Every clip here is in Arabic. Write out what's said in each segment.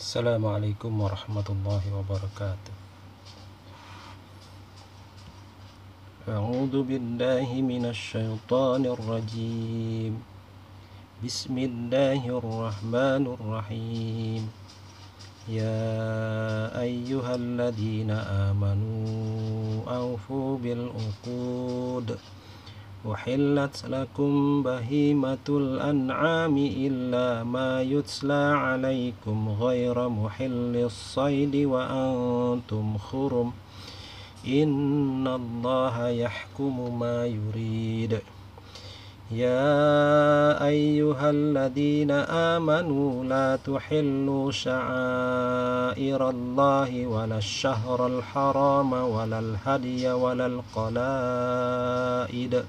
السلام عليكم ورحمة الله وبركاته. أعوذ بالله من الشيطان الرجيم. بسم الله الرحمن الرحيم. يا أيها الذين آمنوا أوفوا بالعقود. أحلت لكم بهيمة الأنعام إلا ما يتلى عليكم غير محل الصيد وأنتم خرم. إن الله يحكم ما يريد. يا أيها الذين آمنوا لا تحلوا شعائر الله ولا الشهر الحرام ولا الهدي ولا القلائد.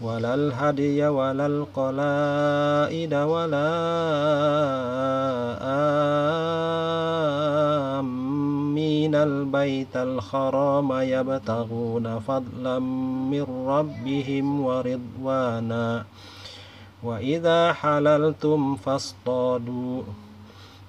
ولا الهدي ولا القلائد ولا آمين. البيت الحرام يبتغون فضلا من ربهم ورضوانا. وإذا حللتم فاصطادوا.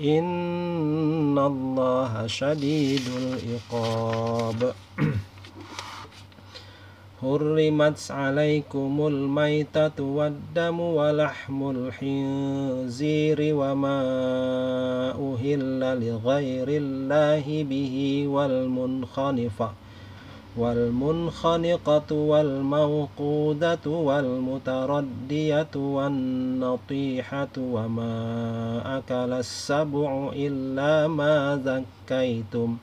إن الله شديد العقاب حرمت عليكم الميتة والدم ولحم الخنزير وما أهل لغير الله به والمنخنقة والمنخنقة والموقودة والمتردية والنطيحة وما أكل السبع إلا ما ذكيتم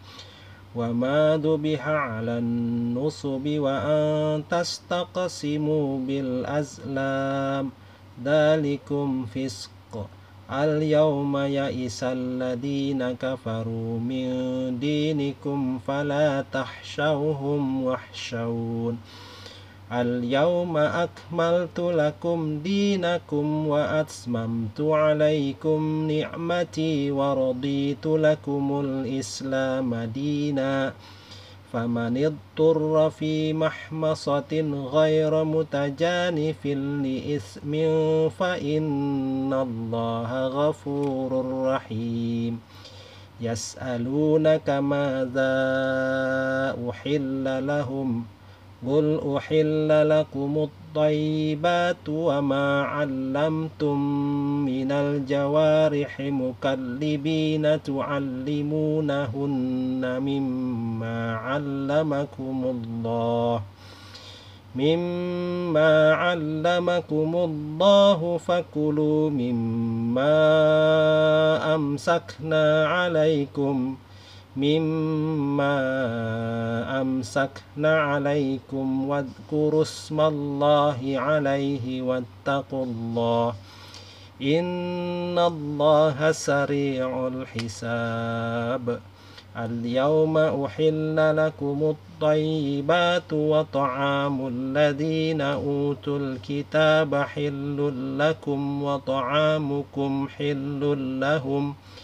وما ذبح على النصب وأن تستقسموا بالأزلام ذلكم فسق اليوم يئس الذين كفروا من دينكم فلا تخشوهم واخشون اليوم أكملت لكم دينكم وأتممت عليكم نعمتي ورضيت لكم الإسلام دينا. فمن اضطر في محمصة غير متجانف لإثم فإن الله غفور رحيم. يسألونك ماذا أحل لهم ۖ؟ قل أحل لكم الطيبات وما علمتم من الجوارح مكلبين تعلمونهن مما علمكم الله مما علمكم الله فكلوا مما أمسكنا عليكم مما أمسكن عليكم واذكروا اسم الله عليه واتقوا الله. إن الله سريع الحساب. اليوم أحل لكم الطيبات وطعام الذين أوتوا الكتاب حل لكم وطعامكم حل لهم ۖ.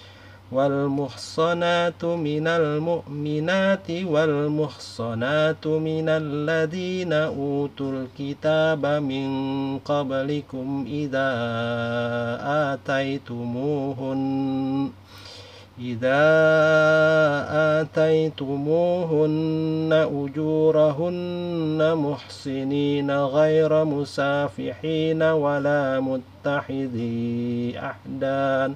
والمحصنات من المؤمنات والمحصنات من الذين أوتوا الكتاب من قبلكم إذا آتيتموهن إذا آتيتموهن أجورهن محصنين غير مسافحين ولا متخذي أحدان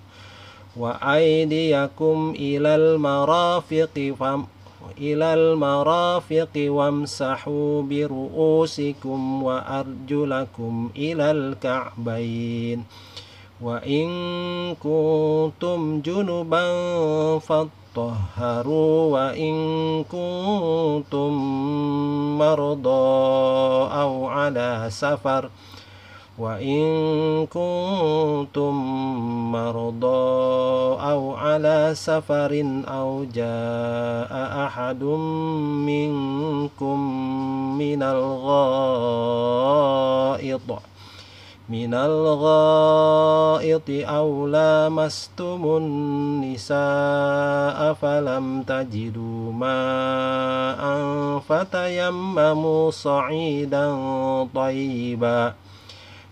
وأيديكم إلى المرافق إلى المرافق وامسحوا برؤوسكم وأرجلكم إلى الكعبين. وإن كنتم جنبا فاطهروا وإن كنتم مرضى أو على سفر ۖ وإن كنتم مرضى أو على سفر أو جاء أحد منكم من الغائط من الغائط أو لامستم النساء فلم تجدوا ماء فتيمموا صعيدا طيبا.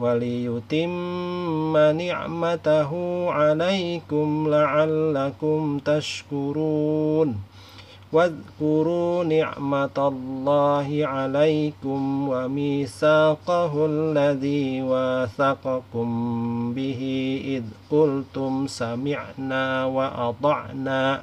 وليتم نعمته عليكم لعلكم تشكرون. واذكروا نعمة الله عليكم وميثاقه الذي واثقكم به إذ قلتم سمعنا وأطعنا.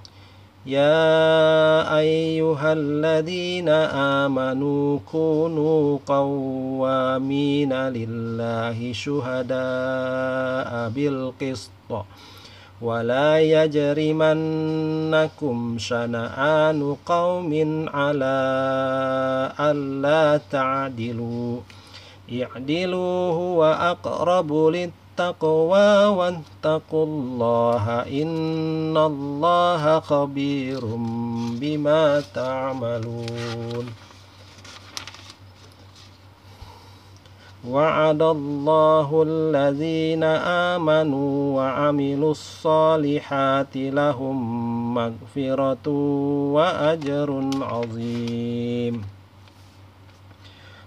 يا أيها الذين آمنوا كونوا قوامين لله شهداء بالقسط. ولا يجرمنكم شنآن قوم على ألا تعدلوا. اعدلوا هو أقرب للتقوى التقوى واتقوا الله إن الله خبير بما تعملون. وعد الله الذين آمنوا وعملوا الصالحات لهم مغفرة وأجر عظيم.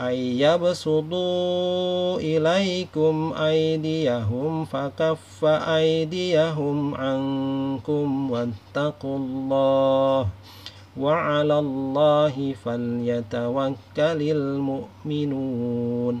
أن يبسطوا إليكم أيديهم فكف أيديهم عنكم واتقوا الله وعلى الله فليتوكل المؤمنون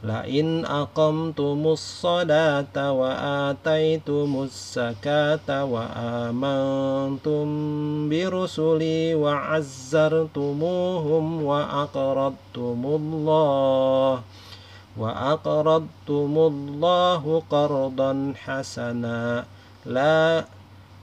لئن أقمتم الصلاة وآتيتم الزكاة وآمنتم برسلي وعزرتموهم وأقرضتم الله وأقرضتم الله قرضا حسنا. لا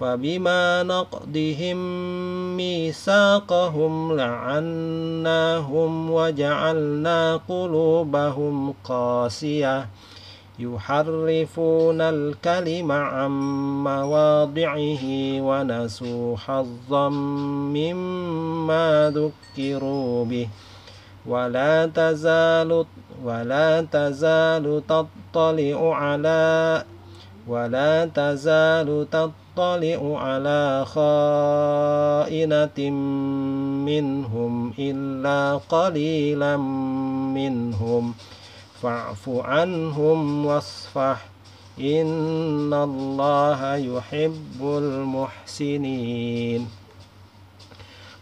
فبما نقضهم ميثاقهم لعناهم وجعلنا قلوبهم قاسية. يحرفون الكلم عن مواضعه ونسوا حظا مما ذكروا به. ولا تزال ولا تزال تطلع على ولا تزال تطلع على خائنة منهم إلا قليلا منهم. فاعف عنهم واصفح. إن الله يحب المحسنين.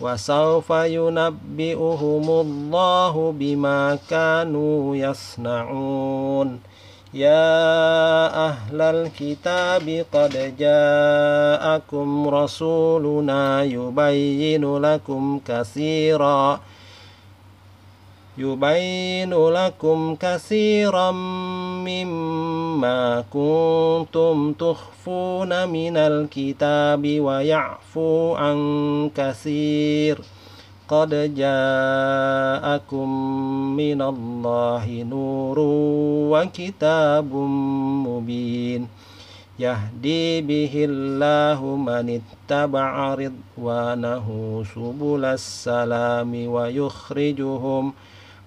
وسوف ينبئهم الله بما كانوا يصنعون. يا أهل الكتاب قد جاءكم رسولنا يبين لكم كثيراً. يبين لكم كثيرا مما كنتم تخفون من الكتاب ويعفو عن كثير. قد جاءكم من الله نور وكتاب مبين. يهدي به الله من اتبع رضوانه سبل السلام ويخرجهم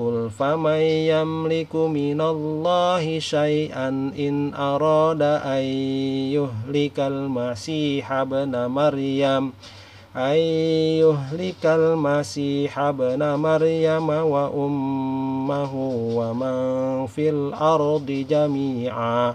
قل فمن يملك من الله شيئا إن أراد أن يهلك المسيح ابن مريم أن يهلك المسيح ابن مريم وأمه ومن في الأرض جميعا.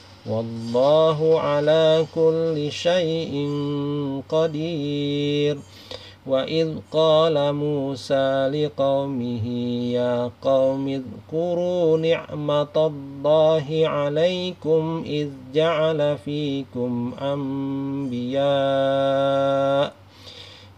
والله على كل شيء قدير. وإذ قال موسى لقومه يا قوم اذكروا نعمة الله عليكم إذ جعل فيكم أنبياء.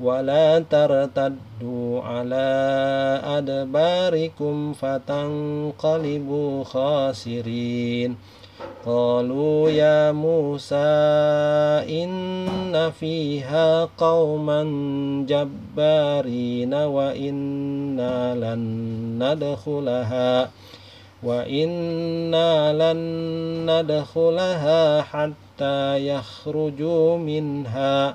ولا ترتدوا على أدباركم فتنقلبوا خاسرين. قالوا يا موسى إن فيها قوما جبارين وإنا لن ندخلها وإنا لن ندخلها حتى يخرجوا منها.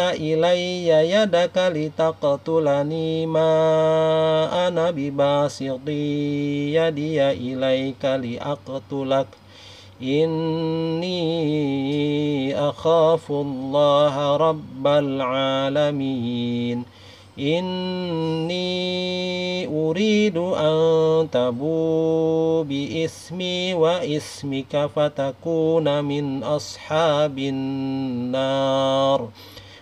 إلي يدك لتقتلني ما أنا بباسط يدي إليك لأقتلك إني أخاف الله رب العالمين إني أريد أن تبو بإسمي وإسمك فتكون من أصحاب النار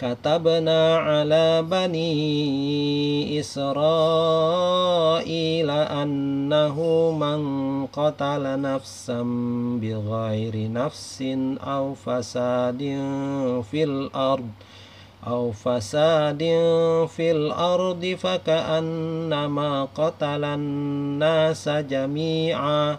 كتبنا على بني إسرائيل أنه من قتل نفسا بغير نفس أو فساد في الأرض أو فساد في الأرض فكأنما قتل الناس جميعا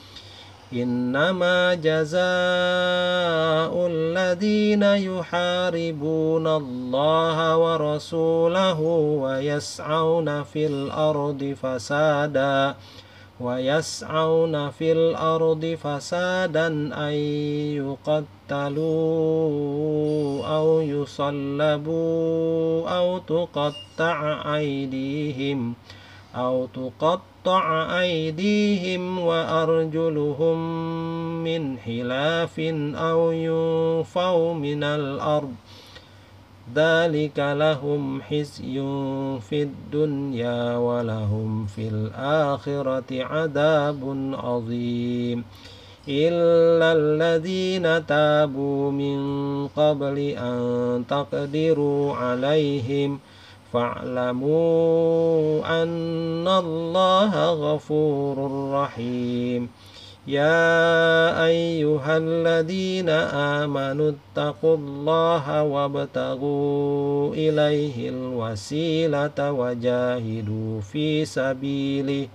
إنما جزاء الذين يحاربون الله ورسوله ويسعون في الأرض فسادا ويسعون في الأرض فسادا أن يقتلوا أو يصلبوا أو تقطع أيديهم. أو تقطع أيديهم وأرجلهم من خلاف أو ينفوا من الأرض. ذلك لهم حزي في الدنيا ولهم في الآخرة عذاب عظيم. إلا الذين تابوا من قبل أن تقدروا عليهم فاعلموا أن الله غفور رحيم. يا أيها الذين آمنوا اتقوا الله وابتغوا إليه الوسيلة وجاهدوا في سبيله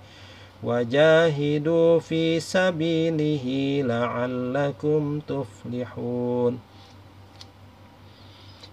وجاهدوا في سبيله لعلكم تفلحون.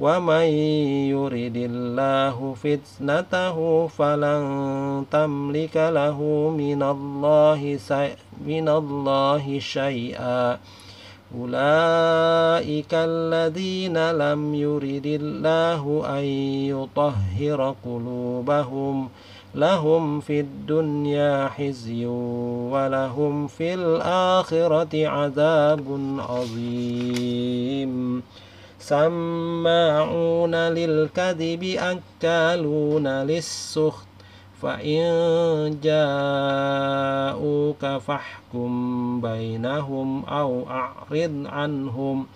ومن يرد الله فتنته فلن تملك له من الله من الله شيئا. أولئك الذين لم يرد الله أن يطهر قلوبهم. لهم في الدنيا حزي ولهم في الآخرة عذاب عظيم. سماعون للكذب أكالون للسخط. فإن جاءوك فاحكم بينهم أو أعرض عنهم.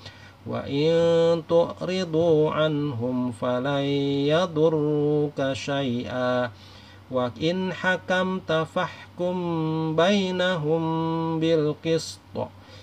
وإن تعرضوا عنهم فلن يضروك شيئا. وإن حكمت فاحكم بينهم بالقسط.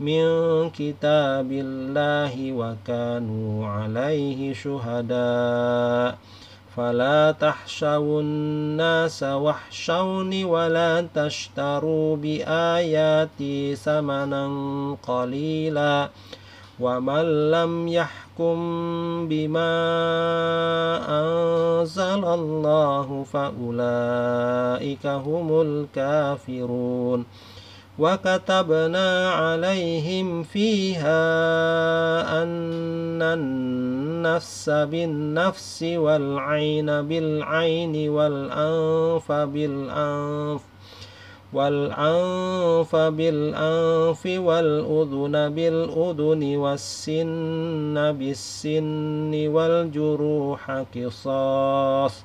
من كتاب الله وكانوا عليه شهداء. فلا تحشوا الناس واحشوني ولا تشتروا بآياتي ثمنا قليلا. ومن لم يحكم بما أنزل الله فأولئك هم الكافرون. وكتبنا عليهم فيها أن النفس بالنفس والعين بالعين والأنف بالأنف والأنف بالأنف والأذن بالأذن والسن بالسن والجروح قصاص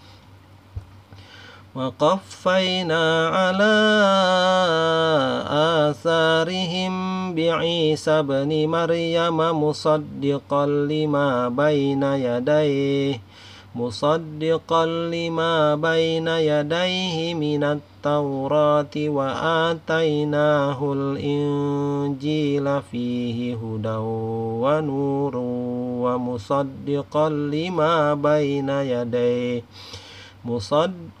وقفينا على آثارهم بعيسى ابن مريم مصدقا لما بين يديه مصدقا لما بين يديه من التوراة وآتيناه الإنجيل فيه هدى ونور ومصدقا لما بين يديه مصدق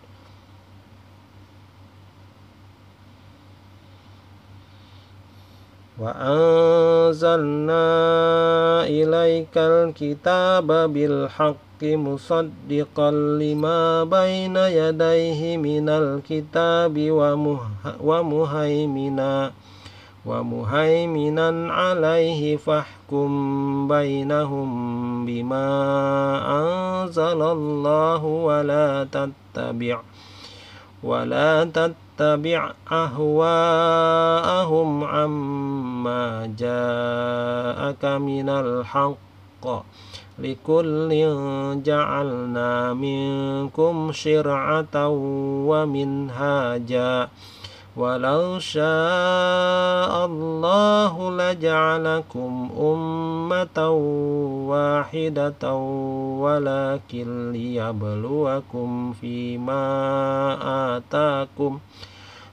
وأنزلنا إليك الكتاب بالحق مصدقا لما بين يديه من الكتاب ومهيمنا ومهيمنا عليه فاحكم بينهم بما أنزل الله ولا تتبع ولا تتبع أهواءهم عما جاءك من الحق. لكل جعلنا منكم شرعة ومنهاجا. ولو شاء الله لجعلكم أمة واحدة ولكن ليبلوكم فيما آتاكم.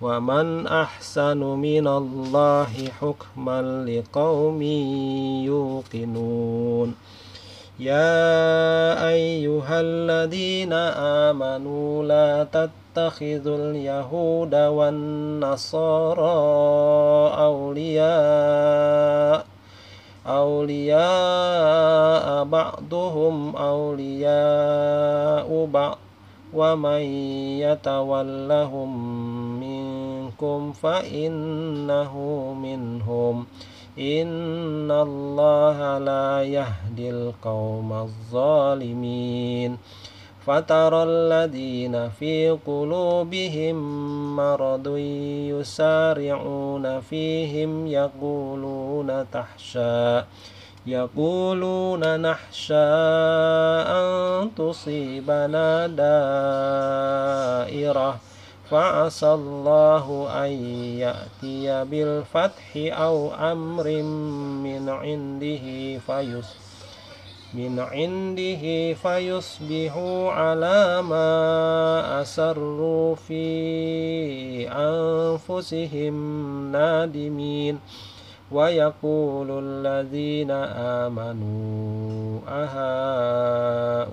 ومن أحسن من الله حكما لقوم يوقنون يا أيها الذين آمنوا لا تتخذوا اليهود والنصارى أولياء أولياء بعضهم أولياء بعض ومن يتولهم منكم فإنه منهم إن الله لا يهدي القوم الظالمين فترى الذين في قلوبهم مرض يسارعون فيهم يقولون تحشى يقولون نحشى أن تصيبنا دائرة فعسى الله أن يأتي بالفتح أو أمر من عنده فيصبح من عنده فيصبحوا على ما أسروا في أنفسهم نادمين. ويقول الذين آمنوا أهؤلاء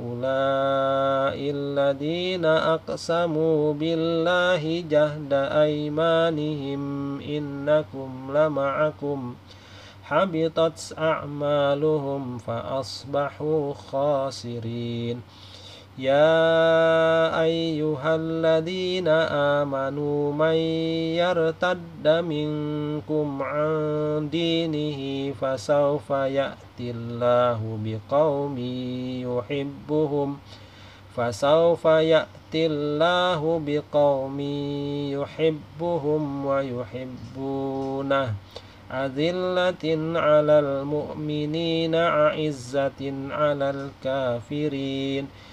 الذين أقسموا بالله جهد أيمانهم إنكم لمعكم حبطت أعمالهم فأصبحوا خاسرين يا أيها الذين آمنوا من يرتد منكم عن دينه فسوف يأتي الله بقوم يحبهم. فسوف يأتي الله بقوم يحبهم ويحبونه. أذلة على المؤمنين أعزة على الكافرين.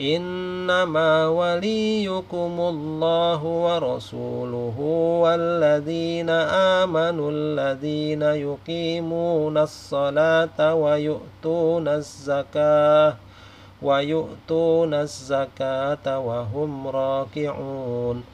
إنما وليكم الله ورسوله والذين آمنوا الذين يقيمون الصلاة ويؤتون الزكاة ويؤتون الزكاة وهم راكعون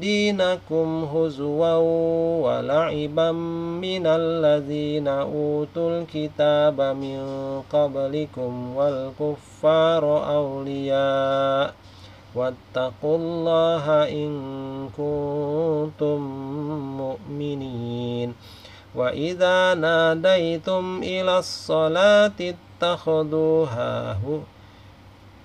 دينكم هزوا ولعبا من الذين أوتوا الكتاب من قبلكم والكفار أولياء واتقوا الله إن كنتم مؤمنين وإذا ناديتم إلى الصلاة اتخذوها هُوَ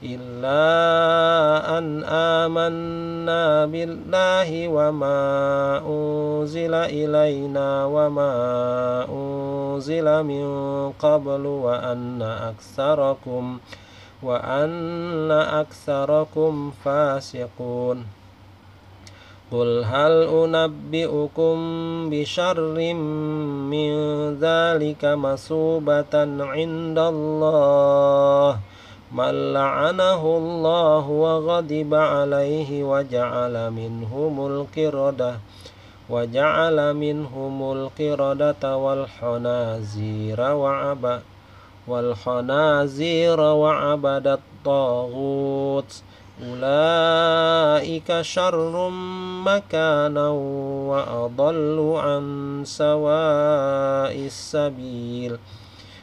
إلا أن آمنا بالله وما أنزل إلينا وما أنزل من قبل وأن أكثركم وأن أكثركم فاسقون. قل هل أنبئكم بشر من ذلك مصوبة عند الله من لعنه الله وغضب عليه وجعل منهم القردة وجعل منهم القردة والحنازير وعبد والخنازير وعبد الطاغوت. أولئك شر مكانا وأضل عن سواء السبيل.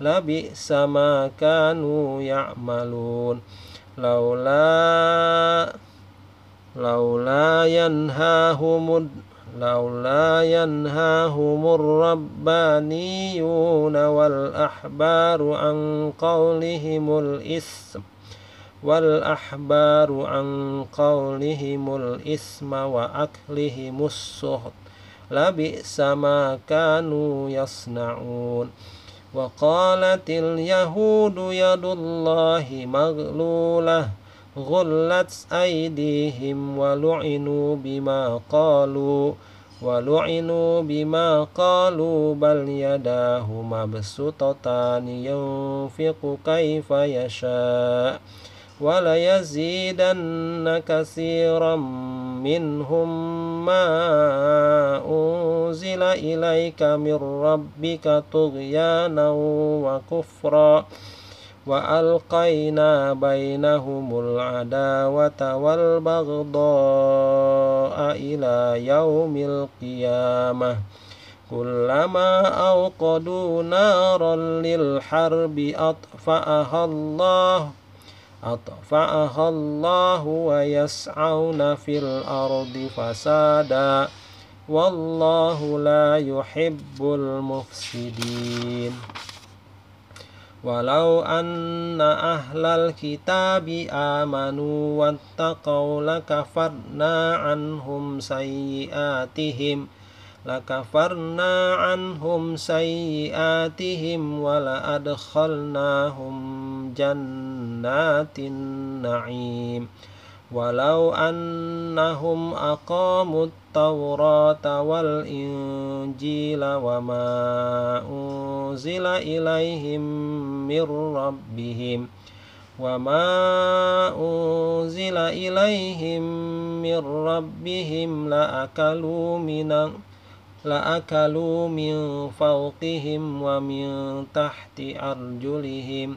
السهت لبئس ما كانوا يعملون لولا لولا ينهاهم لولا ينهاهم الربانيون والأحبار عن قولهم الإثم والأحبار عن قولهم الإثم وأكلهم السهت لبئس ما كانوا يصنعون وقالت اليهود يد الله مغلولة غلت أيديهم ولعنوا بما قالوا ولعنوا بما قالوا بل يداه مبسوطتان ينفق كيف يشاء. وليزيدن كثيرا منهم ما أنزل إليك من ربك طغيانا وكفرا وألقينا بينهم العداوة والبغضاء إلى يوم القيامة. كلما أوقدوا نارا للحرب أطفأها الله أطفأها الله ويسعون في الأرض فسادا. والله لا يحب المفسدين. ولو أن أهل الكتاب آمنوا واتقوا لكفرنا عنهم سيئاتهم لكفرنا عنهم سيئاتهم ولأدخلناهم جنات النعيم. ولو أنهم أقاموا التوراة والإنجيل وما أنزل إليهم من ربهم وما أنزل إليهم من ربهم لأكلوا من لأكلوا من فوقهم ومن تحت أرجلهم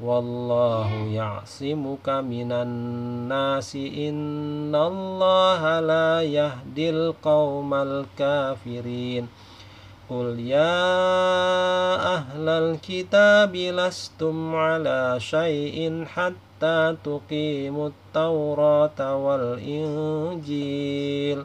والله يعصمك من الناس. إن الله لا يهدي القوم الكافرين. قل يا أهل الكتاب لستم على شيء حتى تقيموا التوراة والإنجيل.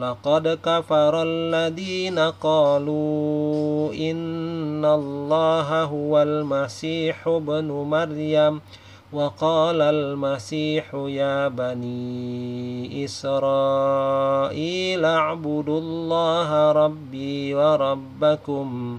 لقد كفر الذين قالوا إن الله هو المسيح ابن مريم وقال المسيح يا بني إسرائيل اعبدوا الله ربي وربكم.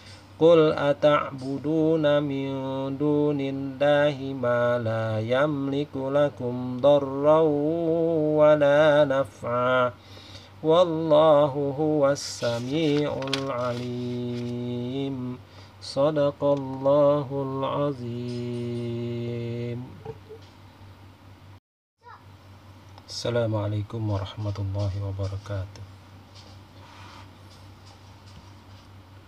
قل أتعبدون من دون الله ما لا يملك لكم ضرا ولا نفعا والله هو السميع العليم صدق الله العظيم السلام عليكم ورحمة الله وبركاته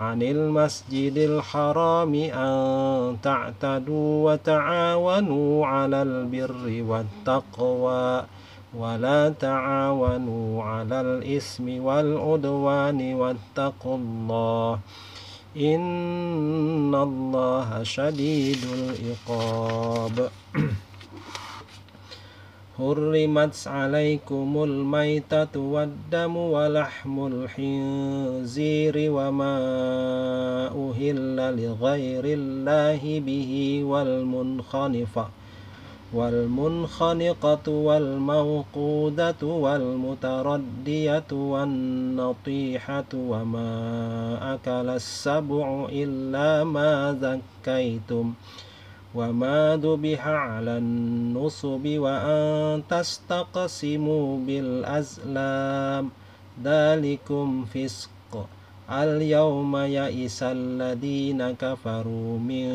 عن المسجد الحرام أن تعتدوا وتعاونوا على البر والتقوى ولا تعاونوا على الإثم والعدوان واتقوا الله إن الله شديد العقاب حرمت عليكم الميتة والدم ولحم الخنزير وما أهل لغير الله به والمنخنقة والمنخنقة والموقودة والمتردية والنطيحة وما أكل السبع إلا ما ذكيتم وما ذبح على النصب وأن تستقسموا بالأزلام ذلكم فسق اليوم يئس الذين كفروا من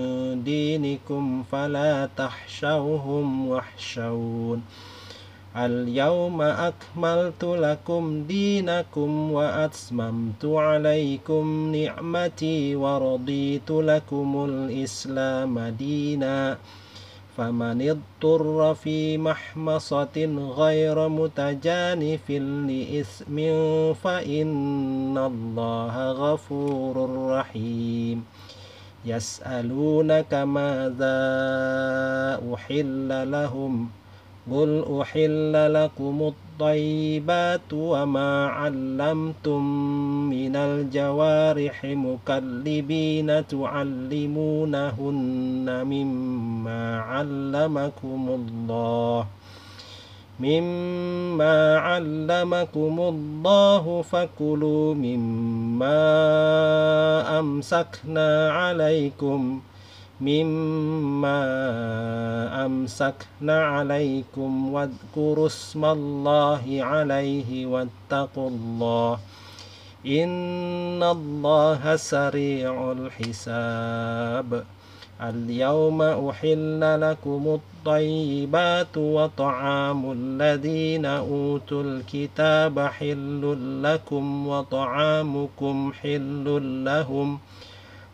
دينكم فلا تخشوهم واخشون اليوم أكملت لكم دينكم وأتممت عليكم نعمتي ورضيت لكم الإسلام دينا. فمن اضطر في محمصة غير متجانف لإثم فإن الله غفور رحيم. يسألونك ماذا أحل لهم ۖ؟ قل أحل لكم الطيبات وما علمتم من الجوارح مكلبين تعلمونهن مما علمكم الله مما علمكم الله فكلوا مما أمسكنا عليكم ۖ مما أمسكنا عليكم واذكروا اسم الله عليه واتقوا الله. إن الله سريع الحساب. اليوم أحل لكم الطيبات وطعام الذين أوتوا الكتاب حل لكم وطعامكم حل لهم ۖ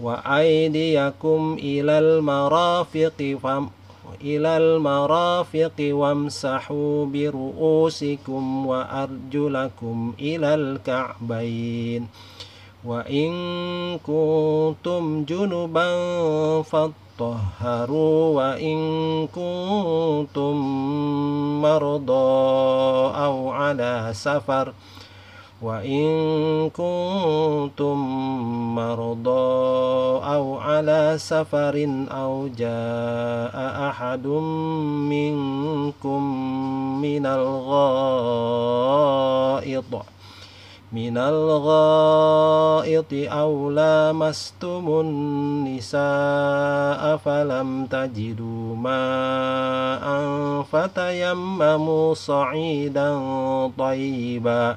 وأيديكم إلى المرافق فم إلى المرافق وامسحوا برؤوسكم وأرجلكم إلى الكعبين. وإن كنتم جنبا فاطهروا وإن كنتم مرضى أو على سفر ۖ وإن كنتم مرضى أو على سفر أو جاء أحد منكم من الغائط من الغائط أو لامستم النساء فلم تجدوا ماء فتيمموا صعيدا طيبا.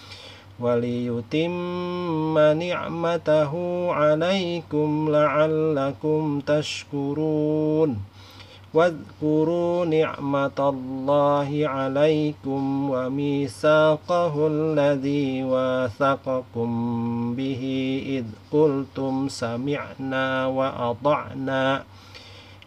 وليتم نعمته عليكم لعلكم تشكرون. واذكروا نعمة الله عليكم وميثاقه الذي واثقكم به إذ قلتم سمعنا وأطعنا.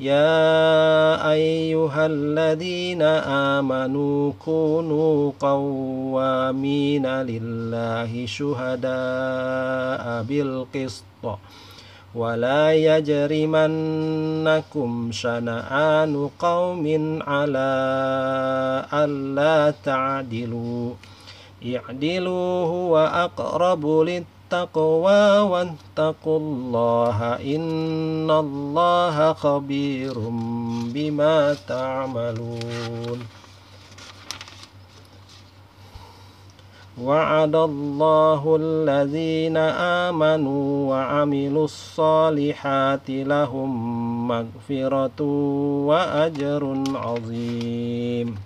يا أيها الذين آمنوا كونوا قوامين لله شهداء بالقسط. ولا يجرمنكم شنآن قوم على ألا تعدلوا. اعدلوا هو أقرب للتقوى التقوى واتقوا الله إن الله خبير بما تعملون. وعد الله الذين آمنوا وعملوا الصالحات لهم مغفرة وأجر عظيم.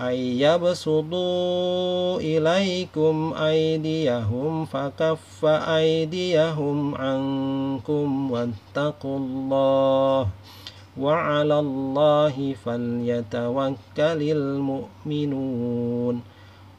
أن يبسطوا إليكم أيديهم فكف أيديهم عنكم واتقوا الله وعلى الله فليتوكل المؤمنون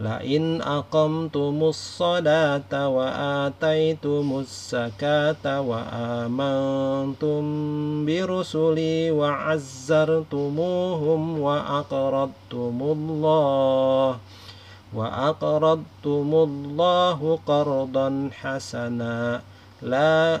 لئن أقمتم الصلاة وآتيتم الزكاة وآمنتم برسلي وعزرتموهم وأقرضتم الله وأقرضتم الله قرضا حسنا. لا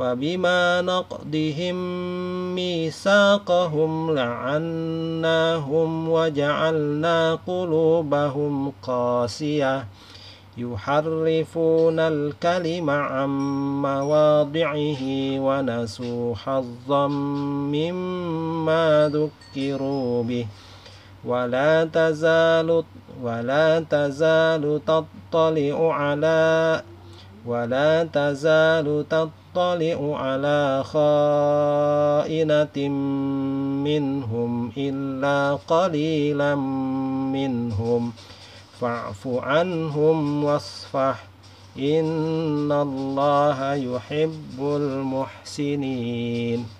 فبما نقضهم ميثاقهم لعناهم وجعلنا قلوبهم قاسية. يحرفون الكلم عن مواضعه ونسوا حظا مما ذكروا به. ولا تزال ولا تزال تطلع على ولا تزال تطلع يطلع على خائنة منهم إلا قليلا منهم. فاعف عنهم واصفح. إن الله يحب المحسنين.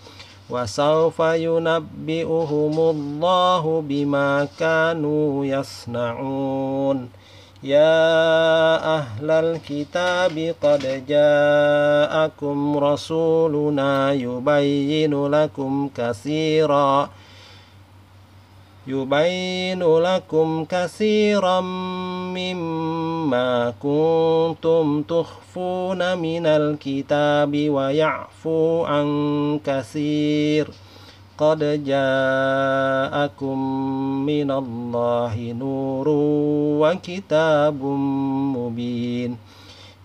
وسوف ينبئهم الله بما كانوا يصنعون. يا أهل الكتاب قد جاءكم رسولنا يبين لكم كثيرا. يبين لكم كثيرا مما كنتم تخفون من الكتاب ويعفو عن كثير. قد جاءكم من الله نور وكتاب مبين.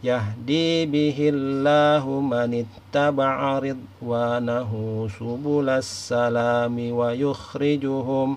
يهدي به الله من اتبع رضوانه سبل السلام ويخرجهم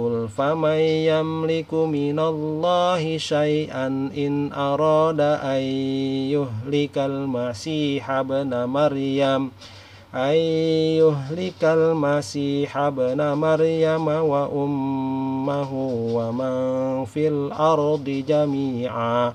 قل فمن يملك من الله شيئا إن أراد أن يهلك المسيح ابن مريم أن يهلك المسيح ابن مريم وأمه ومن في الأرض جميعا.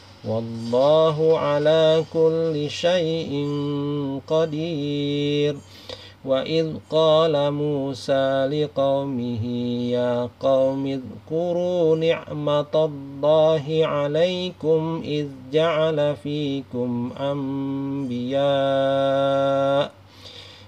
والله على كل شيء قدير. وإذ قال موسى لقومه يا قوم اذكروا نعمة الله عليكم إذ جعل فيكم أنبياء.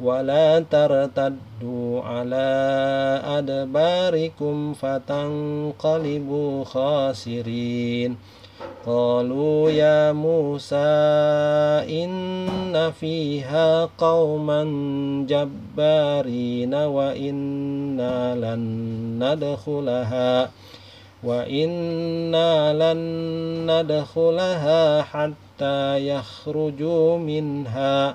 ولا ترتدوا على أدباركم فتنقلبوا خاسرين. قالوا يا موسى إن فيها قوما جبارين وإنا لن ندخلها وإنا لن ندخلها حتى يخرجوا منها.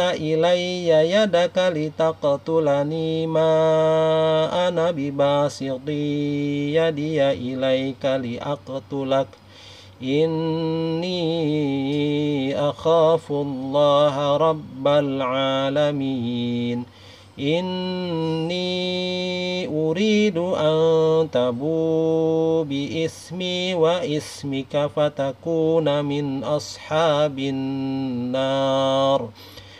إلي يدك لتقتلني ما أنا بباسط يدي إليك لأقتلك إني أخاف الله رب العالمين إني أريد أن تبوا بإسمي وإسمك فتكون من أصحاب النار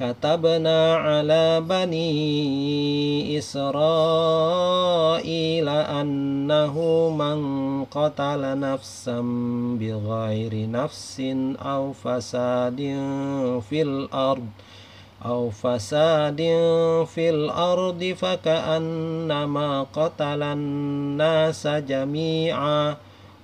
كتبنا على بني إسرائيل أنه من قتل نفسا بغير نفس أو فساد في الأرض أو فساد في الأرض فكأنما قتل الناس جميعا.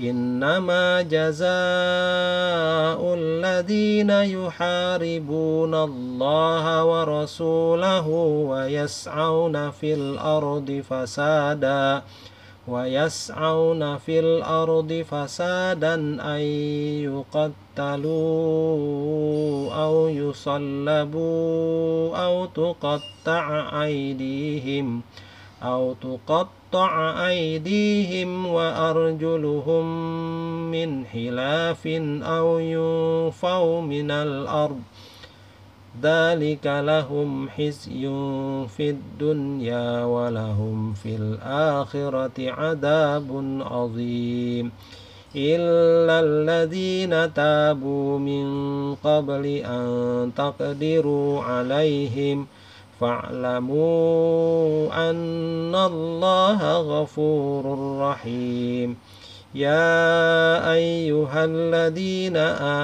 إنما جزاء الذين يحاربون الله ورسوله ويسعون في الأرض فسادا ويسعون في الأرض فسادا أن يقتلوا أو يصلبوا أو تقطع أيديهم أو تقطع أيديهم وأرجلهم من خلاف أو ينفوا من الأرض. ذلك لهم حزي في الدنيا ولهم في الآخرة عذاب عظيم. إلا الذين تابوا من قبل أن تقدروا عليهم ۖ فاعلموا أن الله غفور رحيم. يا أيها الذين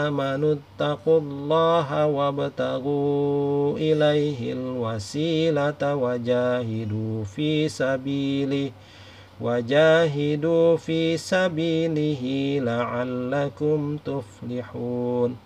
آمنوا اتقوا الله وابتغوا إليه الوسيلة وجاهدوا في سبيله وجاهدوا في سبيله لعلكم تفلحون.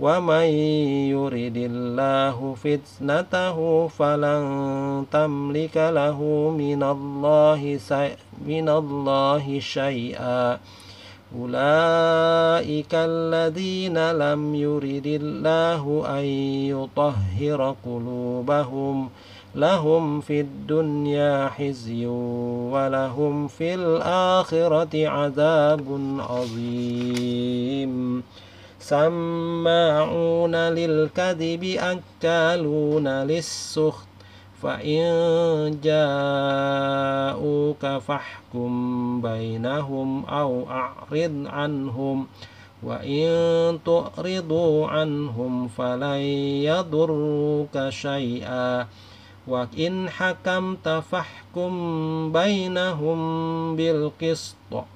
ومن يرد الله فتنته فلن تملك له من الله من الله شيئا. أولئك الذين لم يرد الله أن يطهر قلوبهم. لهم في الدنيا حزي ولهم في الآخرة عذاب عظيم. سماعون للكذب أكالون للسخط فإن جاءوك فاحكم بينهم أو أعرض عنهم وإن تعرضوا عنهم فلن يضروك شيئا. وإن حكمت فاحكم بينهم بالقسط.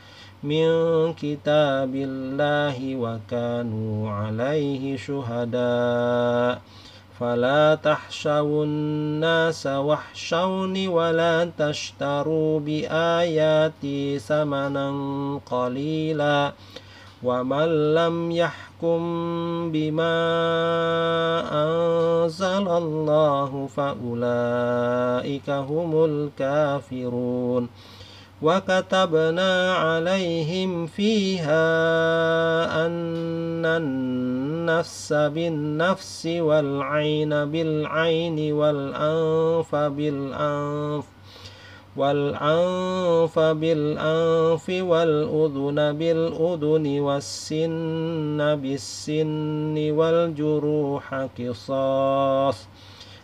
من كتاب الله وكانوا عليه شهداء. فلا تحشوا الناس واحشوني ولا تشتروا بآياتي ثمنا قليلا. ومن لم يحكم بما أنزل الله فأولئك هم الكافرون. وكتبنا عليهم فيها أن النفس بالنفس والعين بالعين والأنف بالأنف والأنف بالأنف والأذن بالأذن والسن بالسن والجروح قصاص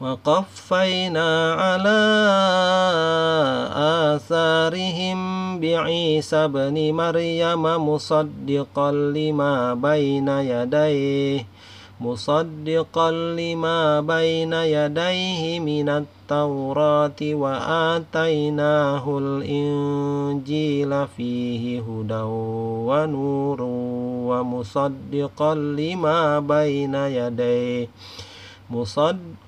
وقفينا على آثارهم بعيسى ابن مريم مصدقا لما بين يديه مصدقا لما بين يديه من التوراة وآتيناه الإنجيل فيه هدى ونور ومصدقا لما بين يديه مصدق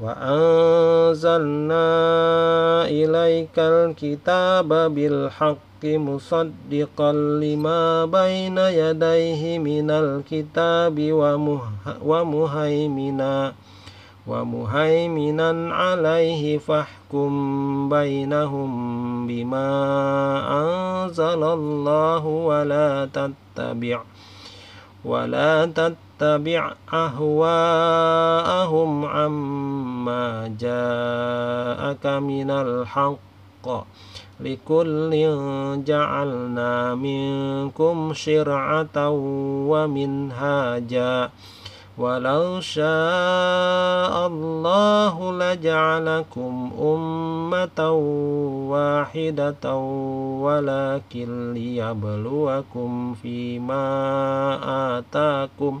وأنزلنا إليك الكتاب بالحق مصدقا لما بين يديه من الكتاب ومهيمنا ومهيمنا عليه فاحكم بينهم بما أنزل الله ولا تتبع ولا تتبع أهواءهم عما جاءك من الحق. لكل جعلنا منكم شرعة ومنهاجا. ولو شاء الله لجعلكم أمة واحدة ولكن ليبلوكم فيما آتاكم.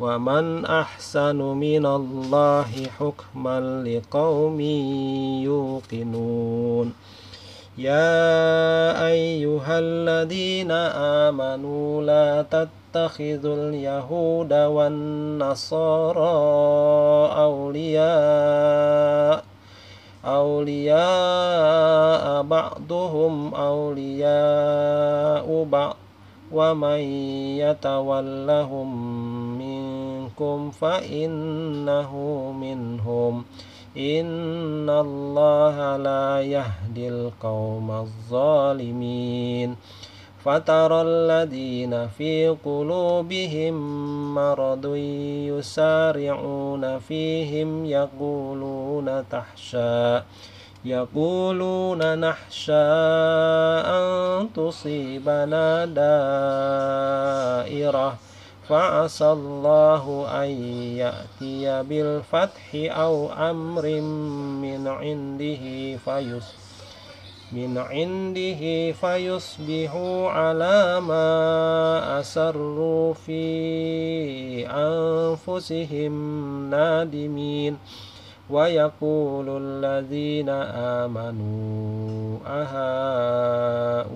ومن أحسن من الله حكما لقوم يوقنون. يا أيها الذين آمنوا لا تتخذوا اليهود والنصارى أولياء أولياء بعضهم أولياء بعض ومن يتولهم منكم فإنه منهم إن الله لا يهدي القوم الظالمين فترى الذين في قلوبهم مرض يسارعون فيهم يقولون تحشى يقولون نخشى أن تصيبنا دائرة فعسى الله أن يأتي بالفتح أو أمر من عنده فيصبح من عنده فيصبحوا على ما أسروا في أنفسهم نادمين. ويقول الذين آمنوا أهؤلاء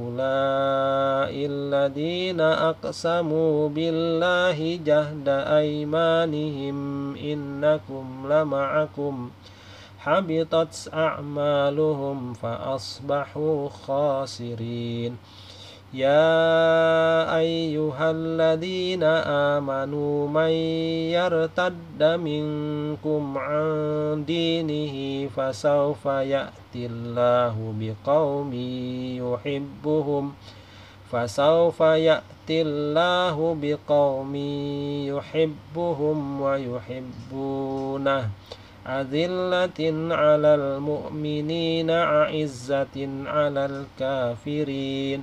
الذين أقسموا بالله جهد أيمانهم إنكم لمعكم حبطت أعمالهم فأصبحوا خاسرين يا أيها الذين آمنوا من يرتد منكم عن دينه فسوف يأتي الله بقوم يحبهم. فسوف يأتي الله بقوم يحبهم ويحبونه. أذلة على المؤمنين أعزة على الكافرين.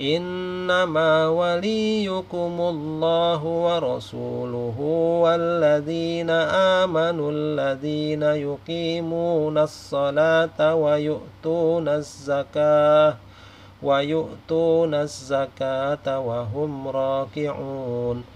إنما وليكم الله ورسوله والذين آمنوا الذين يقيمون الصلاة ويؤتون الزكاة ويؤتون الزكاة وهم راكعون.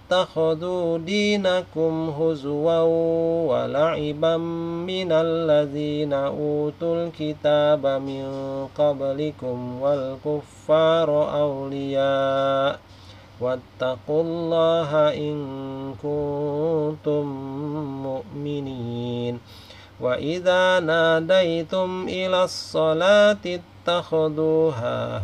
دينكم هزوا ولعبا من الذين أوتوا الكتاب من قبلكم والكفار أولياء واتقوا الله إن كنتم مؤمنين وإذا ناديتم إلى الصلاة اتخذوها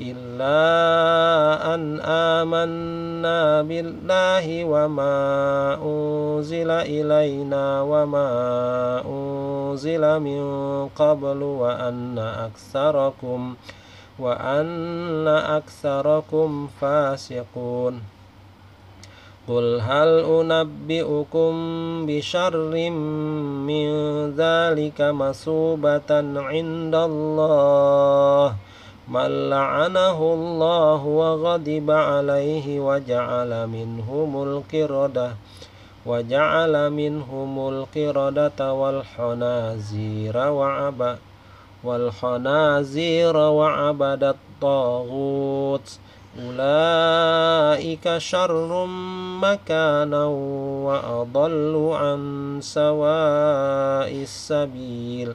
إلا أن آمنا بالله وما أنزل إلينا وما أنزل من قبل وأن أكثركم وأن أكثركم فاسقون. قل هل أنبئكم بشر من ذلك مصوبة عند الله من لعنه الله وغضب عليه وجعل منهم القردة وجعل منهم القردة والحنازير وعبد والخنازير وعبد الطاغوت. أولئك شر مكانا وأضل عن سواء السبيل.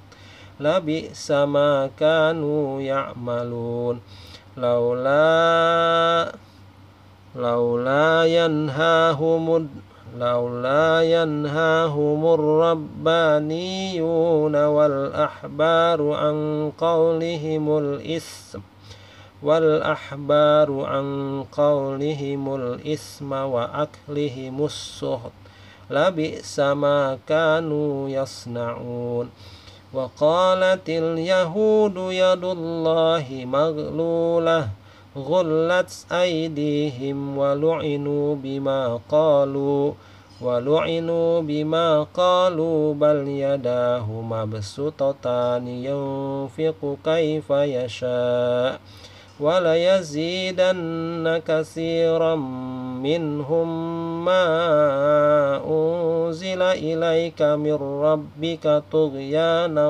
السهت لبئس ما كانوا يعملون لولا لولا ينهاهم لولا ينهاهم الربانيون والأحبار عن قولهم الإثم والأحبار عن قولهم الإثم وأكلهم السهت لبئس ما كانوا يصنعون وقالت اليهود يد الله مغلولة غلت أيديهم ولعنوا بما قالوا ولعنوا بما قالوا بل يداه مبسوطتان ينفق كيف يشاء. وليزيدن كثيرا منهم ما أنزل إليك من ربك طغيانا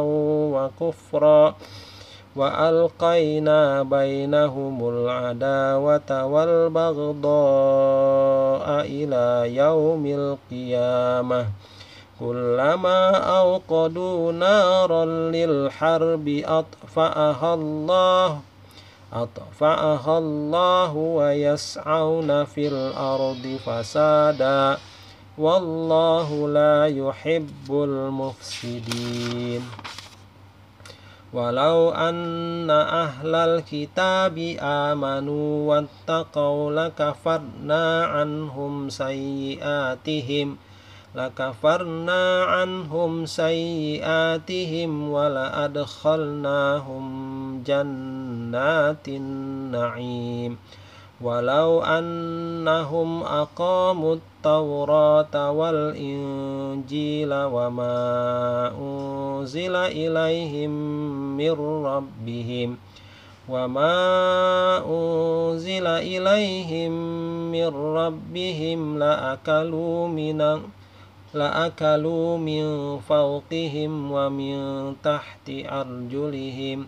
وكفرا وألقينا بينهم العداوة والبغضاء إلى يوم القيامة. كلما أوقدوا نارا للحرب أطفأها الله أطفأها الله ويسعون في الأرض فسادا والله لا يحب المفسدين. ولو أن أهل الكتاب آمنوا واتقوا لكفرنا عنهم سيئاتهم لكفرنا عنهم سيئاتهم ولأدخلناهم جنات النعيم. ولو أنهم أقاموا التوراة والإنجيل وما أنزل إليهم من ربهم وما أنزل إليهم من ربهم لأكلوا من لأكلوا من فوقهم ومن تحت أرجلهم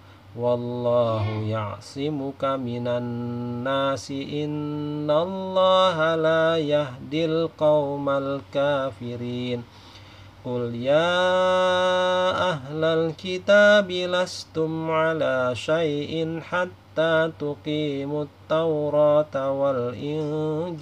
والله يعصمك من الناس. إن الله لا يهدي القوم الكافرين. قل يا أهل الكتاب لستم على شيء حتى تقيموا التوراة والإنجيل.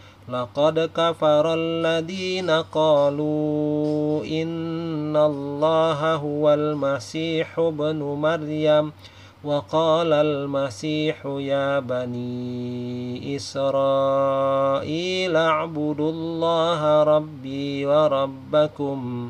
لقد كفر الذين قالوا إن الله هو المسيح ابن مريم وقال المسيح يا بني إسرائيل اعبدوا الله ربي وربكم.